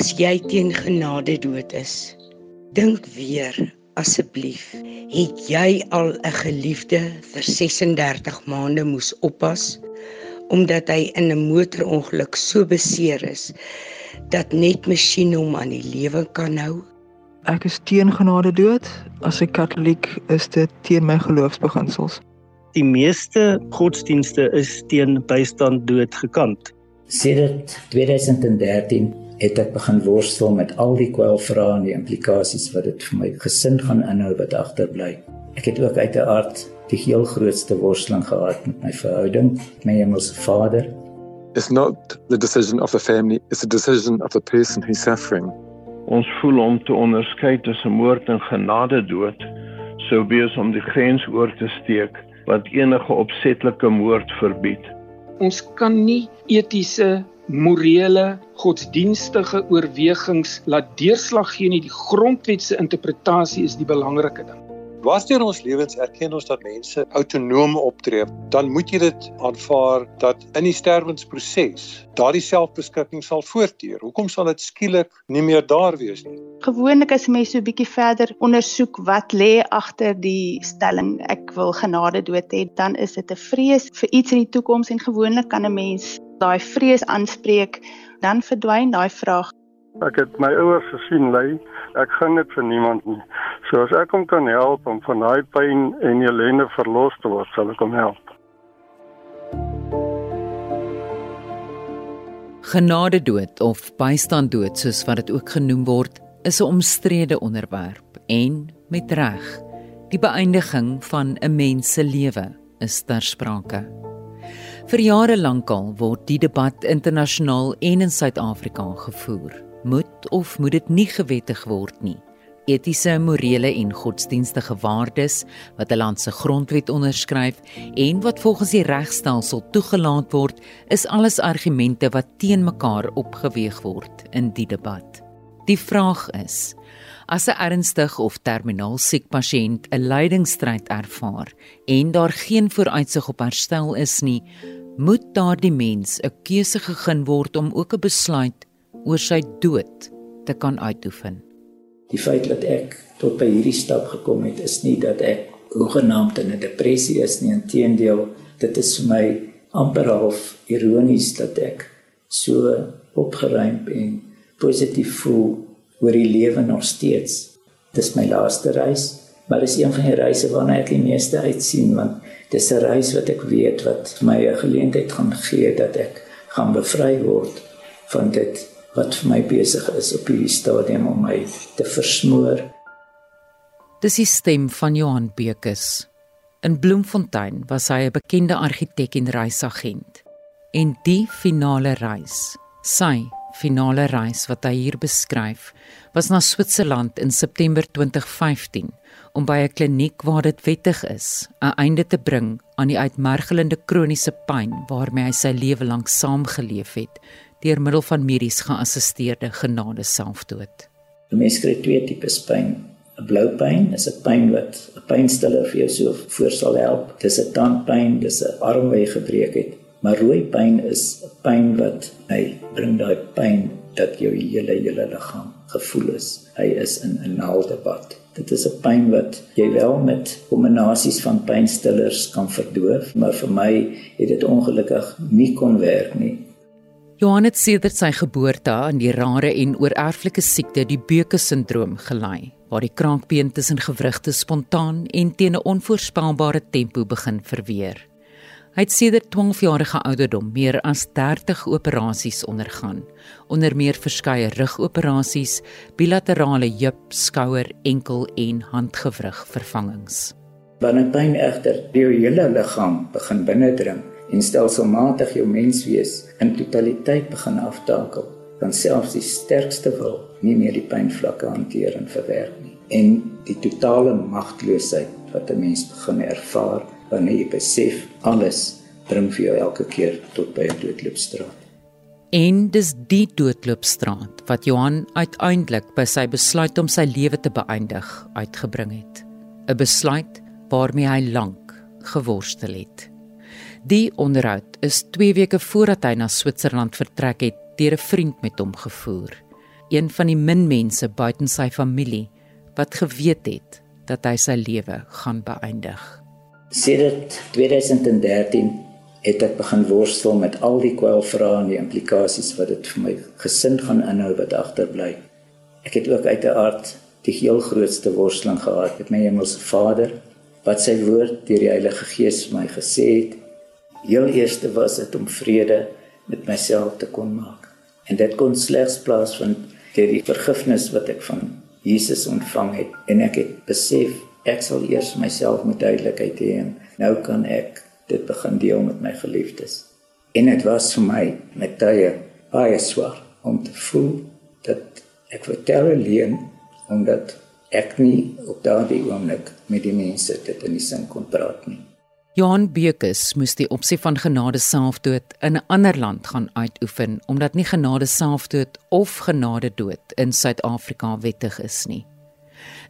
as jy teen genade dood is. Dink weer asseblief, het jy al 'n geliefde vir 36 maande moes oppas omdat hy in 'n motorongeluk so beseer is dat net masjiene hom aan die lewe kan hou? Ek is teen genade dood. As 'n Katoliek is dit teen my geloofsbeginsels. Die meeste godsdienste is teen bystand dood gekant. Sedert 2013 het ek begin worstel met al die kwelvrae en die implikasies wat dit vir my gesin gaan inhou wat agterbly. Ek het ook uiteraard die heel grootste worsteling gehad met my verhouding met my hemelse Vader. It's not the decision of a family, it's the decision of the person who's suffering. Ons voel om te onderskei tussen moord en genade dood sou wees om die grens oor te steek wat enige opsetlike moord verbied. Ons kan nie etiese, morele, godsdienstige oorwegings laat deurslag gee nie. Die grondwet se interpretasie is die belangrike ding. Waarsteer ons lewens erken ons dat mense autonoom optree, dan moet jy dit aanvaar dat in die sterwensproses daardie selfbeskikking sal voortduur. Hoekom sal dit skielik nie meer daar wees nie? Gewoonlik as mense so 'n bietjie verder ondersoek wat lê agter die stelling ek wil genade dood hê, dan is dit 'n vrees vir iets in die toekoms en gewoonlik kan 'n mens daai vrees aanspreek, dan verdwyn daai vraag. Ek het my ouers gesien lê Ek gaan dit vir niemand nie. So as ek hom kan help om van daai pyn en ellende verlos te word, sal ek hom help. Genade dood of bystand dood soos wat dit ook genoem word, is 'n omstrede onderwerp en met reg. Die beëindiging van 'n mens se lewe is ter sprake. Vir jare lank al word die debat internasionaal en in Suid-Afrika gevoer moet of moet dit nie gewettig word nie. Etiese, morele en godsdienstige waardes wat 'n land se grondwet onderskryf en wat volgens die regstelsel toegelaat word, is alles argumente wat teen mekaar opgeweeg word in die debat. Die vraag is: as 'n ernstig of terminaal siek pasiënt 'n lydingstryd ervaar en daar geen vooruitsig op herstel is nie, moet daardie mens 'n keuse gegee word om ook 'n besluit oor sy dood te kan uitoefen. Die feit dat ek tot by hierdie stap gekom het is nie dat ek hoegenaamd in 'n depressie is nie, inteendeel, dit is vir my amper half ironies dat ek so opgeruim en positief voel oor die lewe nog steeds. Dis my laaste reis, maar dis een van die reise waarna ek die meeste uitsien want dis 'n reis wat ek weet wat my 'n geleentheid gaan gee dat ek gaan bevry word van dit wat vir my besig is op hierdie stadium om my te versmoor. Dis die stem van Johan Bekes. In Bloemfontein was hy 'n bekende argitek en reisagent. En die finale reis, sy finale reis wat hy hier beskryf, was na Switserland in September 2015 om by 'n kliniek waar dit wettig is, 'n einde te bring aan die uitmergelende kroniese pyn waarmee hy sy lewe lank saamgeleef het deur middel van medies geassisteerde genade selfdood. Mense kry twee tipes pyn. 'n Blou pyn is 'n pyn wat 'n pynstiller vir jou so voor sal help. Dis 'n tandpyn, dis 'n arm wat jy gebreek het. Maar rooi pyn is 'n pyn wat hy bring daai pyn dat jou hele hele liggaam gevoel is. Hy is in 'n naaldebad. Dit is 'n pyn wat jy wel met kombinasies van pynstillers kan verdoof, maar vir my het dit ongelukkig nie kon werk nie. Johan het sedert sy geboorte aan die rare en oorerflike siekte die Beuke-sindroom gely, waar die kraakbeen tussen gewrigte spontaan en teen 'n onvoorspelbare tempo begin verweer. Hy het sedert 12 jarige ouderdom meer as 30 operasies ondergaan, onder meer verskeie rugoperasies, bilaterale heup, skouer, enkel en handgewrig vervangings. Wanneer pyn egter deur hele liggaam begin binnendring, en stelselmatig jou menswees in totaliteit begin aftakel, dan selfs die sterkste wil nie meer die pynvlakke hanteer en verwerk nie. En die totale magteloosheid wat 'n mens begin ervaar wanneer jy besef alles bring vir jou elke keer tot by 'n doodloopstraat. En dis die doodloopstraat wat Johan uiteindelik by sy besluit om sy lewe te beëindig uitgebring het. 'n Besluit waarmee hy lank geworstel het. Die onderhoud is 2 weke voordat hy na Switserland vertrek het, deur 'n vriend met hom gevoer. een van die min mense buiten sy familie wat geweet het dat hy sy lewe gaan beëindig. Sedert 2013 het ek begin worstel met al die kwelvrae en die implikasies wat dit vir my gesin gaan inhou wat agterbly. Ek het ook uiteraard die heel grootste worsteling gehad met my hemelse Vader wat sy woord deur die Heilige Gees vir my gesê het. Heel eerste was dit om vrede met myself te kon maak. En dit kon slegs plaasvind deur die vergifnis wat ek van Jesus ontvang het en ek het besef ek sal eers myself met duidelikheid hê en nou kan ek dit begin deel met my geliefdes. En dit was vir my met tye baie swaar om te voel dat ek vertel alleen omdat ek nie op daardie oomblik met die mense dit in die sin kon praat nie. Johan Bekus moes die opsie van genade selfdood in 'n ander land gaan uitoefen omdat nie genade selfdood of genade dood in Suid-Afrika wettig is nie.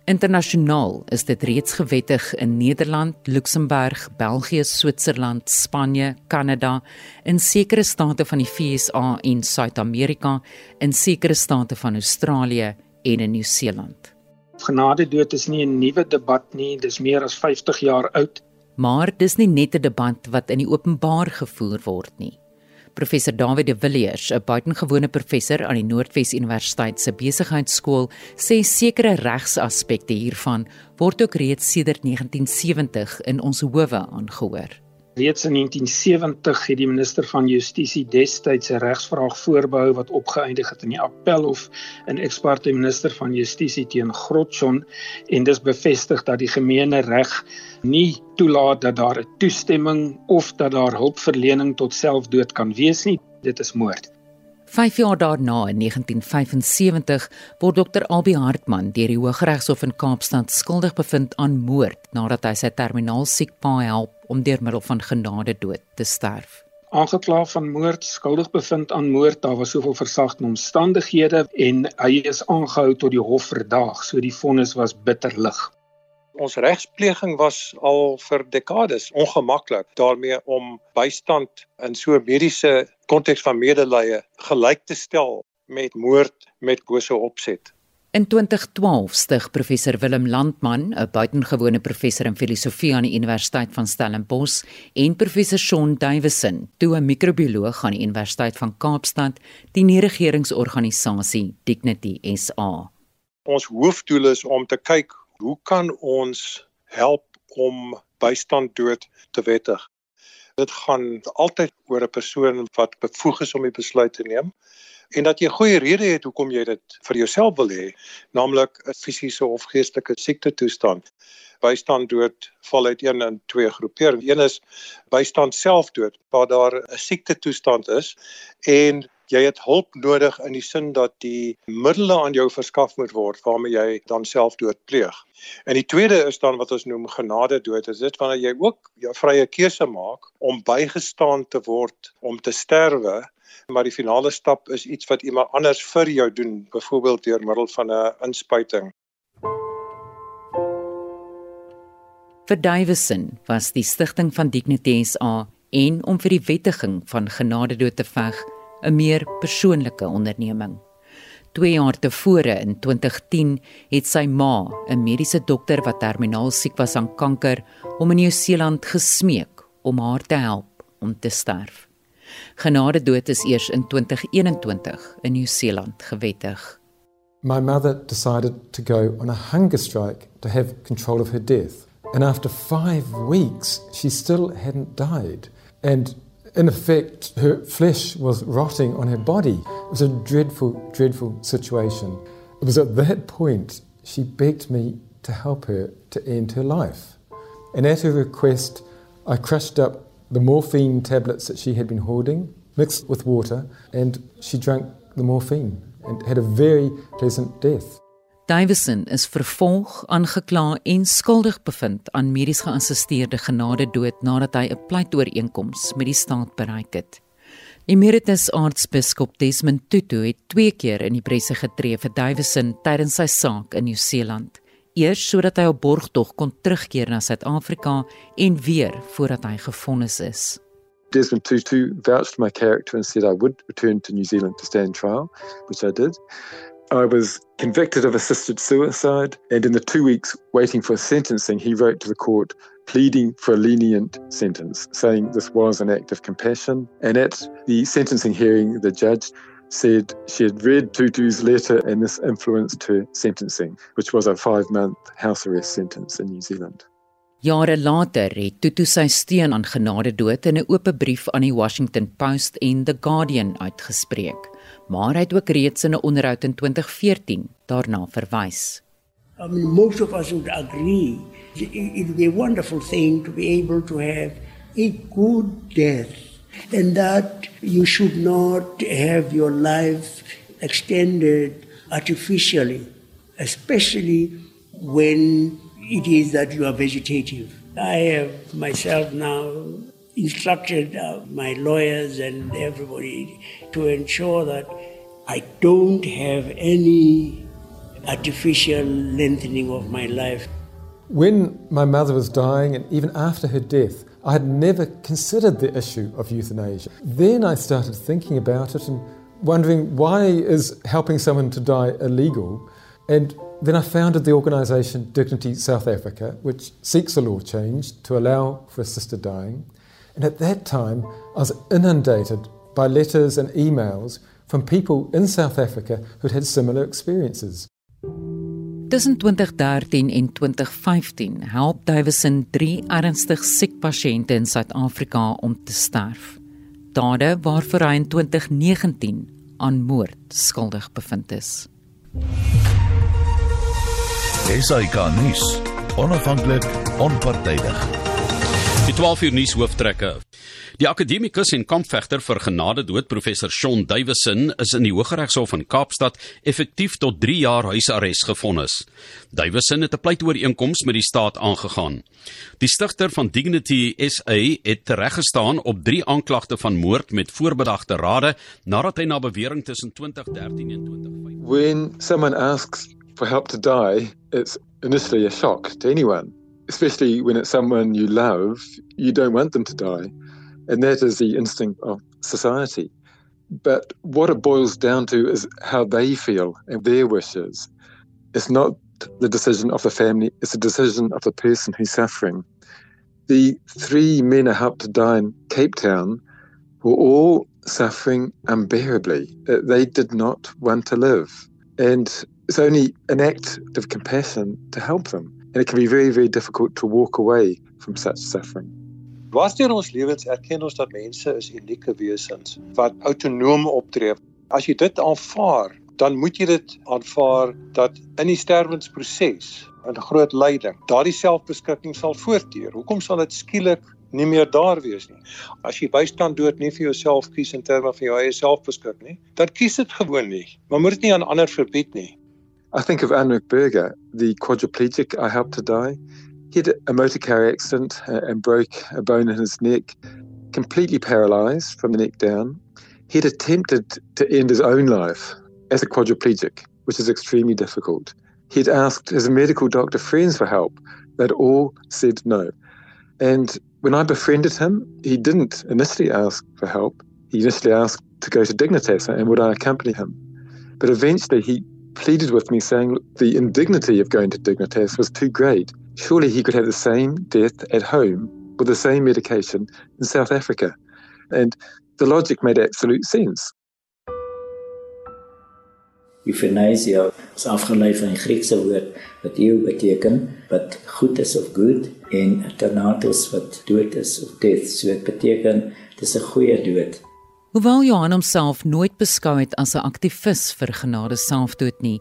Internasionaal is dit reeds gewettig in Nederland, Luxemburg, België, Switserland, Spanje, Kanada, in sekere state van die VSA en Suid-Amerika, in sekere state van Australië en in Nieu-Seeland. Genade dood is nie 'n nuwe debat nie, dis meer as 50 jaar oud. Maar dis nie net 'n debat wat in die openbaar gevoer word nie. Professor David de Villiers, 'n buitengewone professor aan die Noordwes Universiteit se besigheidskool, sê sekere regsaspekte hiervan word ook reeds sedert 1970 in ons howe aangehoor. Reeds in 1970 het die minister van Justisie destyds 'n regsvraag voorbehou wat opgeëindig het in die Appelhof in eksparte minister van Justisie teen Grotjon en dis bevestig dat die gemeene reg nie toelaat dat daar 'n toestemming of dat daar hulpverlening tot selfdood kan wees nie. Dit is moord. 5 jaar daarna in 1975 word Dr. Albie Hartman deur die Hooggeregshof in Kaapstad skuldig bevind aan moord nadat hy sy terminaal siek pa help om deur middel van genade dood te sterf. Aangekla van moord, skuldig bevind aan moord, daar was soveel versagte omstandighede en hy is aangehou tot die hof verdaag, so die vonnis was bitterlig. Ons regspleging was al vir dekades ongemaklik daarmee om bystand in so 'n mediese konteks van medelee gelyk te stel met moord met bose opset. In 2012 stig professor Willem Landman, 'n buitengewone professor in filosofie aan die Universiteit van Stellenbosch, en professor Shaun Davison, toe 'n microbioloog aan die Universiteit van Kaapstad, die nie-regeringsorganisasie Dignity SA. Ons hoofdoel is om te kyk hoe kan ons help om bystand dood te wettig? Dit gaan altyd oor 'n persoon wat bevoeg is om die besluit te neem en dat jy goeie rede het hoekom jy dit vir jouself wil hê, naamlik 'n fisiese of geestelike siekte toestand. Bystand dood val uit een in twee groeperinge. Een is bystand selfdood waar daar 'n siekte toestand is en jy het hulp nodig in die sin dat die middele aan jou verskaf moet word waarmee jy dan selfdood pleeg. En die tweede is dan wat ons noem genade dood. Is dit wanneer jy ook jou vrye keuse maak om bygestaan te word om te sterwe, maar die finale stap is iets wat iemand anders vir jou doen, byvoorbeeld deur middel van 'n inspuiting. Vir Davison was die stigting van Dignity SA en om vir die wettiging van genade dood te veg 'n meer persoonlike onderneming. 2 jaar tevore in 2010 het sy ma, 'n mediese dokter wat terminaal siek was aan kanker, hom in Nieu-Seeland gesmeek om haar te help om te sterf. Genade dood is eers in 2021 in Nieu-Seeland gewettig. My mother decided to go on a hunger strike to have control of her death. And after 5 weeks, she still hadn't died. And in effect, her flesh was rotting on her body. It was a dreadful, dreadful situation. It was at that point she begged me to help her to end her life. And at her request, I crushed up the morphine tablets that she had been hoarding, mixed with water, and she drank the morphine and had a very pleasant death. Davison is vervolg, aangekla en skuldig bevind aan medies geassisteerde genade dood nadat hy 'n pleitooreenkoms met die staat bereik het. Emeritus aartsbiskop Desmond Tutu het twee keer in die presse getree vir Davison tydens sy saak in Nieu-Seeland. Eers sodat hy op borgtog kon terugkeer na Suid-Afrika en weer voordat hy gefonnis is. Desmond Tutu vouched my character and said I would return to New Zealand to stand trial, which I did. I was convicted of assisted suicide, and in the two weeks waiting for sentencing, he wrote to the court pleading for a lenient sentence, saying this was an act of compassion. And at the sentencing hearing, the judge said she had read Tutu's letter and this influenced her sentencing, which was a five month house arrest sentence in New Zealand. Jare later het Tutu sy steun aan genade dood in 'n oop brief aan die Washington Post en The Guardian uitgespreek, maar hy het ook reeds in 'n onderhoud in 2014 daarna verwys. I mean most of us would agree it would be a wonderful thing to be able to have a good death and that you should not have your life extended artificially, especially when it is that you are vegetative. I have myself now instructed uh, my lawyers and everybody to ensure that I don't have any artificial lengthening of my life. When my mother was dying, and even after her death, I had never considered the issue of euthanasia. Then I started thinking about it and wondering why is helping someone to die illegal? And then I founded the organisation Dignity South Africa, which seeks a law change to allow for assisted dying. And at that time, I was inundated by letters and emails from people in South Africa who'd had similar experiences. Tussen 2013 en 2015 help Davison 3 ernstig siek pasiënte in Suid-Afrika om te sterf. Dade waarvoor hy in 2019 aan moord skuldig bevind is. SAK nuus. Onafhanklik, onpartydig. Die 12 uur nuus hooftrekke. Die akademikus en kampvegter vir genade dood professor Shaun Davison is in die Hooggeregshof in Kaapstad effektief tot 3 jaar huisarrest gevonnis. Davison het 'n pleitooreenkoms met die staat aangegaan. Die stigter van Dignity SA het tereggestaan op 3 aanklagte van moord met voorbedagte rade nadat hy na bewering tussen 2013 en 2015 When someone asks for help to die, it's initially a shock to anyone, especially when it's someone you love, you don't want them to die. And that is the instinct of society. But what it boils down to is how they feel and their wishes. It's not the decision of the family, it's the decision of the person who's suffering. The three men who helped to die in Cape Town were all suffering unbearably. Uh, they did not want to live. And it's only an act of compassion to help them. And it can be very, very difficult to walk away from such suffering. Waarsteer ons lewens erken ons dat mense is unieke wesens wat autonoom optree. As jy dit aanvaar, dan moet jy dit aanvaar dat in die sterwensproses, 'n groot lyding, daardie selfbeskikking sal voortduur. Hoekom sal dit skielik nie meer daar wees nie? As jy bystand dood nie vir jouself kies in terme van jou eie selfbeskikking nie, dan kies dit gewoon nie. Maar moet dit nie aan ander verbied nie. I think of Anrik Berger, the quadriplegic I helped to die. He had a motor car accident uh, and broke a bone in his neck, completely paralyzed from the neck down. He had attempted to end his own life as a quadriplegic, which is extremely difficult. He'd asked his medical doctor friends for help. They'd all said no. And when I befriended him, he didn't initially ask for help. He initially asked to go to Dignitas and would I accompany him. But eventually he pleaded with me saying the indignity of going to Dignitas was too great. Surely he could have the same death at home with the same medication in South Africa. And the logic made absolute sense. Euthanasia is afgelei van die Griekse woord wat eu beteken wat goed is of good en thanatos wat dood is of death. So dit beteken dis 'n goeie dood. Hoewel Johan homself nooit beskou het as 'n aktivis vir genade selfdood nie,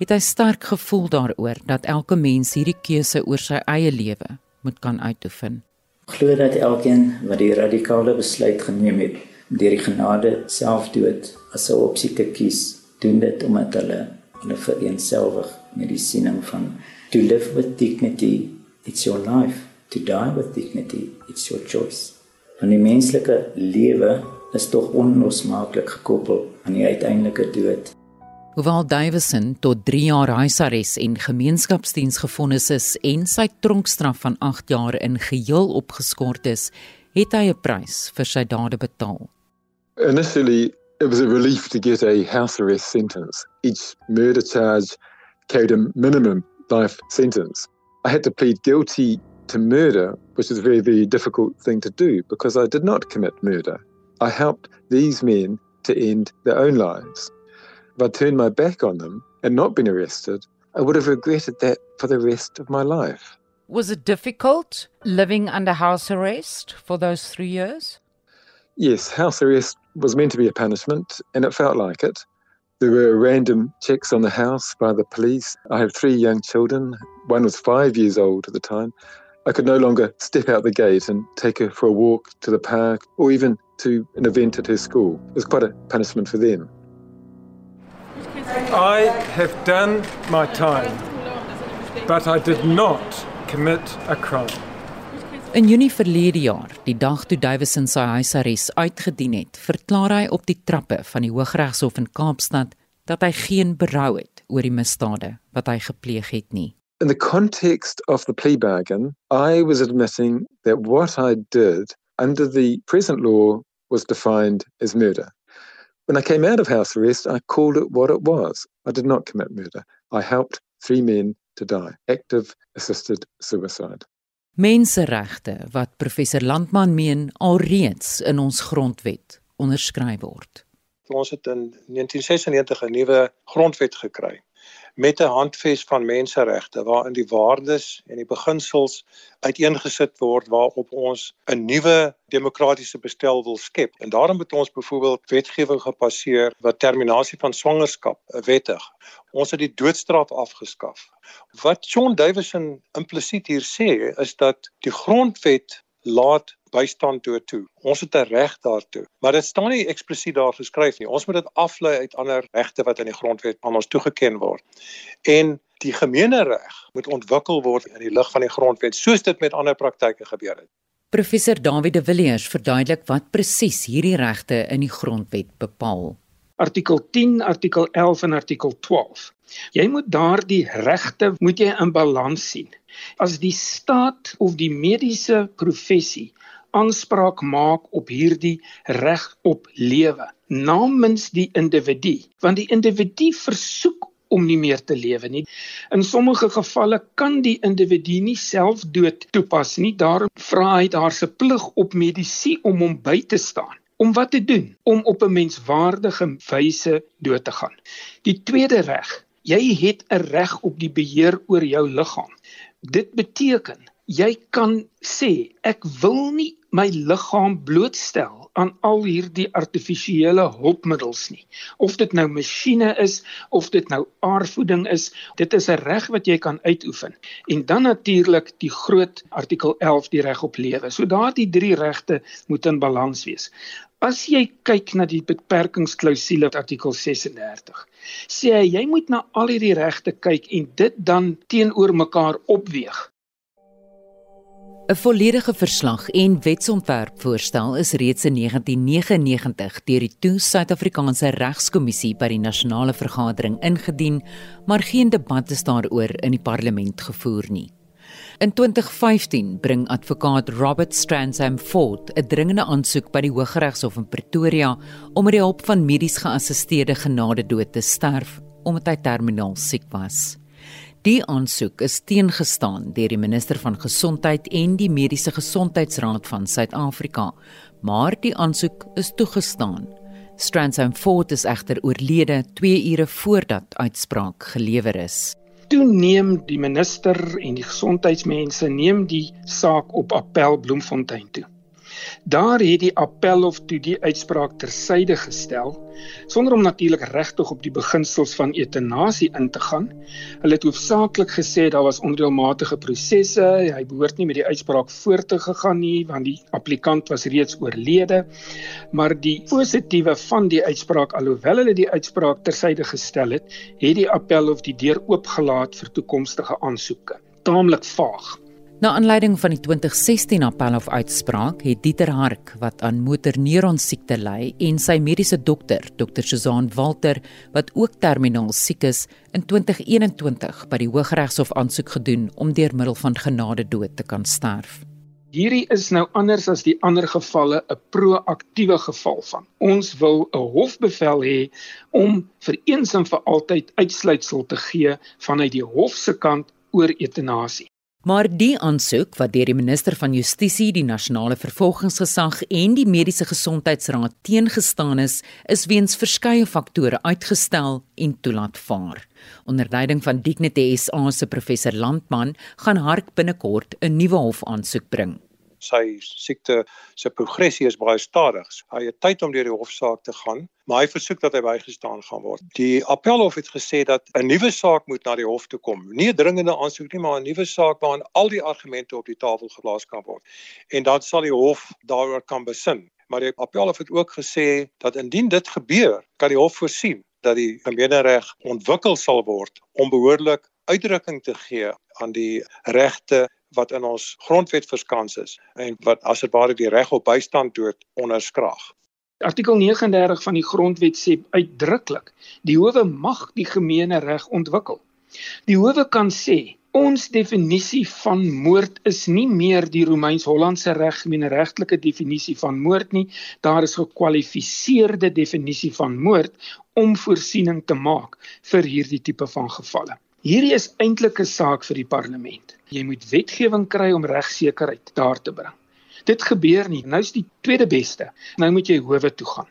het hy sterk gevoel daaroor dat elke mens hierdie keuse oor sy eie lewe moet kan uitoefen. Glo dat elkeen wat die radikale besluit geneem het om deur die genade selfdood as 'n opsie te kies, doen dit omdat hulle hulle vereenselwig met die siening van to live with dignity, it's your life, to die with dignity, it's your choice. Want die menslike lewe is tog onlosmaaklik gekoppel aan die uiteindelike dood. Hoewel Davison tot 3 jaar huisarrest en gemeenskapsdiens gefonnis is en sy tronkstraf van 8 jaar in geheel opgeskort is, het hy 'n prys vir sy dade betaal. Initially, It was a relief to get a house arrest sentence. Each murder charge carried a minimum life sentence. I had to plead guilty to murder, which is a very, very difficult thing to do because I did not commit murder. I helped these men to end their own lives. If I'd turned my back on them and not been arrested, I would have regretted that for the rest of my life. Was it difficult living under house arrest for those three years? Yes, house arrest was meant to be a punishment, and it felt like it. There were random checks on the house by the police. I have three young children. One was five years old at the time. I could no longer step out the gate and take her for a walk to the park or even to an event at her school. It was quite a punishment for them. I have done my time, but I did not commit a crime. In Junie verlede jaar, die dag toe Davison sy huisarrest uitgedien het, verklaar hy op die trappe van die Hooggeregshof in Kaapstad dat hy geen berou het oor die misdade wat hy gepleeg het nie. In the context of the plea bargain, I was admitting that what I did under the present law was defined as murder. When I came out of house arrest, I called it what it was. I did not commit murder. I helped three men to die, active assisted suicide. Menseregte wat professor Landman meen alreeds in ons grondwet onderskryf word. Ons het in 1996 'n nuwe grondwet gekry met 'n handves van menseregte waarin die waardes en die beginsels uiteengesit word waarop ons 'n nuwe demokratiese bestel wil skep. En daarom het ons byvoorbeeld wetgewing gepasseer wat terminasie van swangerskap wettig. Ons het die doodstraf afgeskaf. Wat John Davison implisiet hier sê is dat die grondwet laat bystand dood toe. Ons het 'n reg daartoe, maar dit staan nie eksplisiet daar geskryf nie. Ons moet dit aflei uit ander regte wat in die grondwet aan ons toegeken word. En die gemeenereg moet ontwikkel word in die lig van die grondwet, soos dit met ander praktyke gebeur het. Professor David de Villiers verduidelik wat presies hierdie regte in die grondwet bepaal. Artikel 10, artikel 11 en artikel 12. Jy moet daardie regte moet jy in balans sien. As die staat of die mediese professie aanspraak maak op hierdie reg op lewe namens die individu want die individu versoek om nie meer te lewe nie. In sommige gevalle kan die individu nie self dood toepas nie. Daarom vra hy daar se plig op mediese om hom by te staan. Om wat te doen? Om op 'n menswaardige wyse dood te gaan. Die tweede reg, jy het 'n reg op die beheer oor jou liggaam. Dit beteken jy kan sê ek wil nie my liggaam blootstel aan al hierdie artifisiële hulpmiddels nie. Of dit nou masjiene is of dit nou aardvoeding is, dit is 'n reg wat jy kan uitoefen. En dan natuurlik die groot artikel 11 die reg op lewe. So daardie drie regte moet in balans wees. As jy kyk na die beperkingsklausule artikel 36, sê hy jy moet na al hierdie regte kyk en dit dan teenoor mekaar opweeg. 'n Volledige verslag en wetsontwerpvoorstel is reeds in 1999 deur die toe Suid-Afrikaanse Regskommissie by die nasionale vergadering ingedien, maar geen debat is daaroor in die parlement gevoer nie. In 2015 bring advokaat Robert Stransham Ford 'n dringende aansoek by die Hooggeregshof in Pretoria om met die hulp van medies geassisteerde genadedood te sterf omdat hy terminaal siek was. Die aansoek is teengestaan deur die minister van gesondheid en die mediese gesondheidsraad van Suid-Afrika, maar die aansoek is toegestaan. Stransham Fort is egter oorlede 2 ure voordat uitspraak gelewer is. Toe neem die minister en die gesondheidsmense neem die saak op appel Bloemfontein toe. Daar het die appelhof toe die uitspraak tersyde gestel sonder om natuurlik regtig op die beginsels van etanasie in te gaan. Hulle het hoofsaaklik gesê daar was onreëlmatige prosesse, hy behoort nie met die uitspraak voort te gegaan nie want die applikant was reeds oorlede. Maar die positiewe van die uitspraak alhoewel hulle die uitspraak tersyde gestel het, het die appelhof die deur oopgelaat vir toekomstige aansoeke. Taamlik vaag. Na aanleiding van die 2016 appelhof uitspraak het Dieter Hark wat aan motorneuron siekte ly en sy mediese dokter, Dr. Suzan Walter wat ook terminaal siek is, in 2021 by die Hooggeregshof aansoek gedoen om deur middel van genade dood te kan sterf. Hierdie is nou anders as die ander gevalle 'n proaktiewe geval van. Ons wil 'n hofbevel hê om vir eens en vir altyd uitsluitsel te gee vanuit die hof se kant oor etanasie. Maar die aansoek wat deur die minister van Justisie, die nasionale vervolgingsgesag en die mediese gesondheidsraad teengestaan is, is weens verskeie faktore uitgestel en toelaat vaar. Onder leiding van Dignity SA se professor Landman gaan Hark binnekort 'n nuwe hofaansoek bring sy siekte se progressie is baie stadig. Hy het tyd om deur die hofsaak te gaan, maar hy versoek dat hy bygestaan gaan word. Die appelhof het gesê dat 'n nuwe saak moet na die hof toe kom. Nie 'n dringende aansoek nie, maar 'n nuwe saak waarin al die argumente op die tafel geplaas kan word. En dan sal die hof daaroor kan besin. Maar die appelhof het ook gesê dat indien dit gebeur, kan die hof voorsien dat die gemeenereg ontwikkel sal word om behoorlik uitdrukking te gee aan die regte wat in ons grondwet verskans is en wat as dit ware die reg op bystand dood onderskraag. Artikel 39 van die grondwet sê uitdruklik die howe mag die gemeene reg ontwikkel. Die howe kan sê ons definisie van moord is nie meer die Romeins-Hollandse reg gemeeneregtelike definisie van moord nie, daar is gekwalifiseerde definisie van moord om voorsiening te maak vir hierdie tipe van gevalle. Hierdie is eintlik 'n saak vir die parlement. Jy moet wetgewing kry om regsekerheid daar te bring. Dit gebeur nie. Nou is die tweede beste. Nou moet jy howe toe gaan.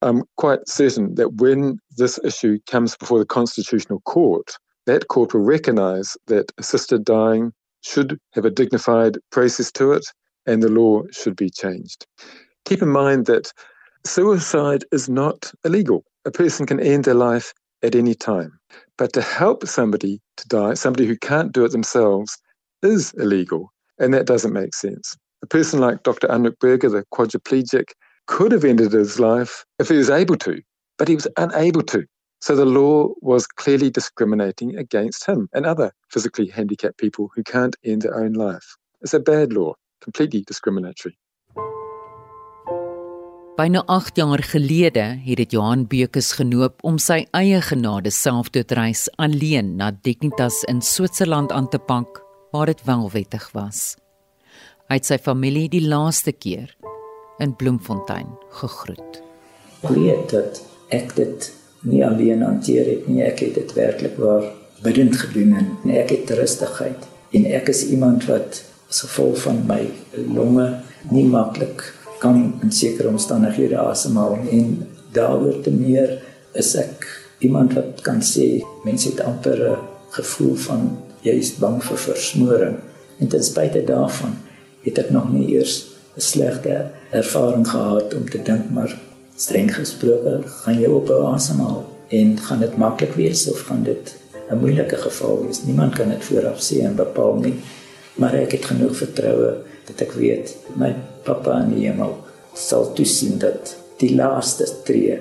I'm quite certain that when this issue comes before the Constitutional Court, that court will recognize that assisted dying should have a dignified process to it and the law should be changed. Keep in mind that suicide is not illegal. A person can end their life at any time. But to help somebody to die, somebody who can't do it themselves, is illegal. And that doesn't make sense. A person like Dr. Anouk Berger, the quadriplegic, could have ended his life if he was able to, but he was unable to. So the law was clearly discriminating against him and other physically handicapped people who can't end their own life. It's a bad law, completely discriminatory. Byna 8 jaar gelede het dit Johan Beukes genoop om sy eie genade selfdoodreis alleen na Dignitas in Switserland aan te pak waar dit wel wettig was. Het sy familie die laaste keer in Bloemfontein gegroet. Weet dat ek dit nie alleen hanteer het nie, ek het dit werklik waar bidend gedoen en ek het rustigheid en ek is iemand wat as gevolg van my longe nie maklik kan in sekere omstandighede asemhaal. En daaroor te meer is ek iemand wat kan sê mense het amper 'n gevoel van jy is bang vir versmoring. En ten spyte daarvan het ek nog nie eers 'n slegte ervaring gehad om te dink maar streng gesproke gaan jy op asemhaal en gaan dit maklik wees of gaan dit 'n moeilike geval wees? Niemand kan dit vooraf sê en bepaal nie maar ek het genoeg vertroue dat ek weet my Papa in die hemel sal toesien dat die laaste tree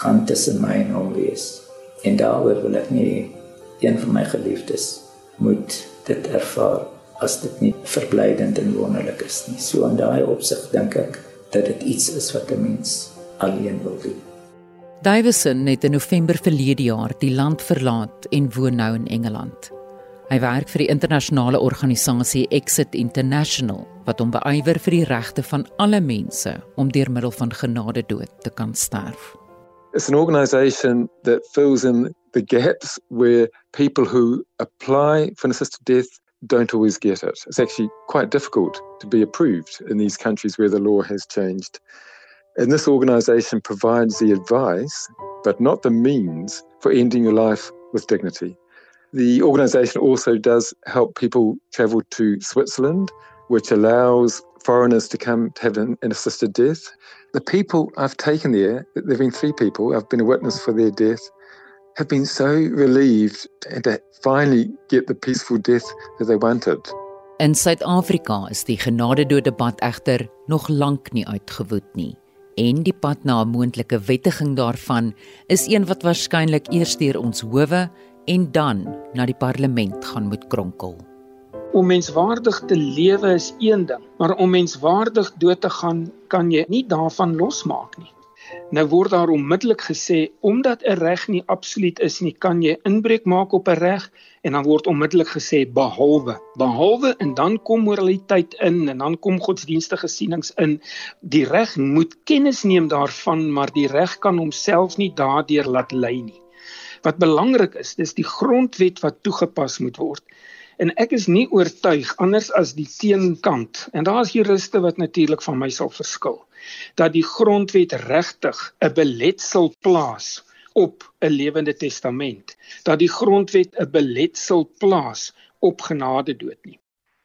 gaan tussen my en hom wees. En daaroor wil ek nie een van my geliefdes moet dit ervaar as dit nie verblydend en wonderlik is nie. So in daai opsig dink ek dat dit iets is wat 'n mens alleen wil doen. Davison het in November verlede jaar die land verlaat en woon nou in Engeland. Hy werk vir die internasionale organisasie Exit International wat hom beywer vir die regte van alle mense om deur middel van genade dood te kan sterf. It's an organization that fills in the gaps where people who apply for an assisted death don't always get it. It's actually quite difficult to be approved in these countries where the law has changed. And this organization provides the advice, but not the means, for ending your life with dignity. The organization also does help people travel to Switzerland, which allows foreigners to come to have an, an assisted death. The people I've taken there, there have been three people, I've been a witness for their death, have been so relieved and to finally get the peaceful death that they wanted. In Suid-Afrika is die genadedood debat egter nog lank nie uitgewoed nie. En die pad na 'n moontlike wettiging daarvan is een wat waarskynlik eers deur ons howe en dan na die parlement gaan moet kronkel. Om menswaardig te lewe is een ding, maar om menswaardig dood te gaan kan jy nie daarvan losmaak nie. Nou word daar onmiddellik gesê omdat 'n reg nie absoluut is nie, kan jy inbreuk maak op 'n reg en dan word onmiddellik gesê behalwe. Behalwe en dan kom moraliteit in en dan kom godsdienstige sienings in. Die reg moet kennis neem daarvan, maar die reg kan homself nie daardeur laat lei nie. Wat belangrik is, dis die grondwet wat toegepas moet word. En ek is nie oortuig anders as die teenkant. En daar's juriste wat natuurlik van my sal verskil dat die grondwet regtig 'n beletsel plaas op 'n lewende testament, dat die grondwet 'n beletsel plaas op genade dood nie.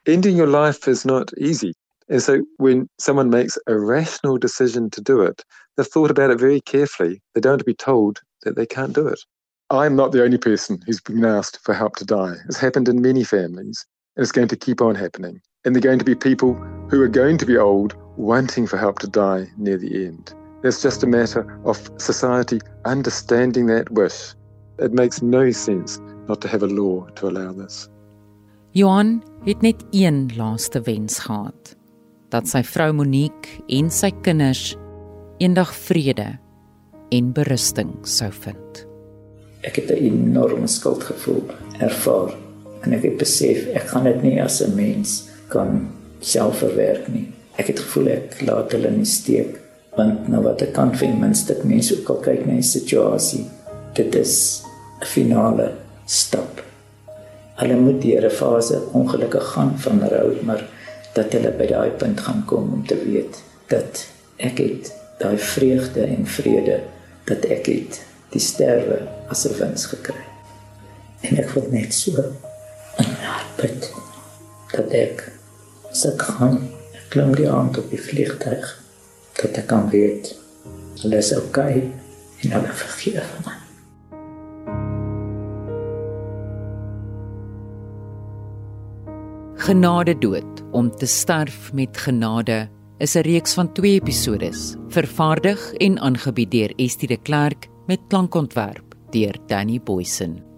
Ending your life is not easy. And so when someone makes a rational decision to do it, they've thought about it very carefully. They don't be told that they can't do it. I'm not the only person who's been asked for help to die. It's happened in many families, and it's going to keep on happening. And there are going to be people who are going to be old wanting for help to die near the end. It's just a matter of society understanding that wish. It makes no sense not to have a law to allow this. Johan het net een laaste wens gehad: dat sy vrou Monique en sy kinders eendag vrede en berusting sou vind. Ek het 'n enorme skuldgevoel ervaar en ek het besef ek gaan dit nie as 'n mens kan self verwerk nie. Ek het gevoel ek laat hulle in die steek want nou wat ek kan vir minste mense ook al kyk na die situasie. Dit is 'n finale stap. Hulle moet deur 'n fase ongelukkig gaan van rou, maar dat hulle by daai punt gaan kom om te weet dat ek het daai vreugde en vrede dat ek het die sterwe as 'n wins gekry. En ek voel net so 'n punt dat ek se kan klim die aand op die vliegtuig dat ek kan weet hulle is okay en hulle vergeef my. Genade dood om te sterf met genade is 'n reeks van 2 episodes vervaardig en aangebied deur Estie de Klerk met klankontwerp deur Danny Boysen.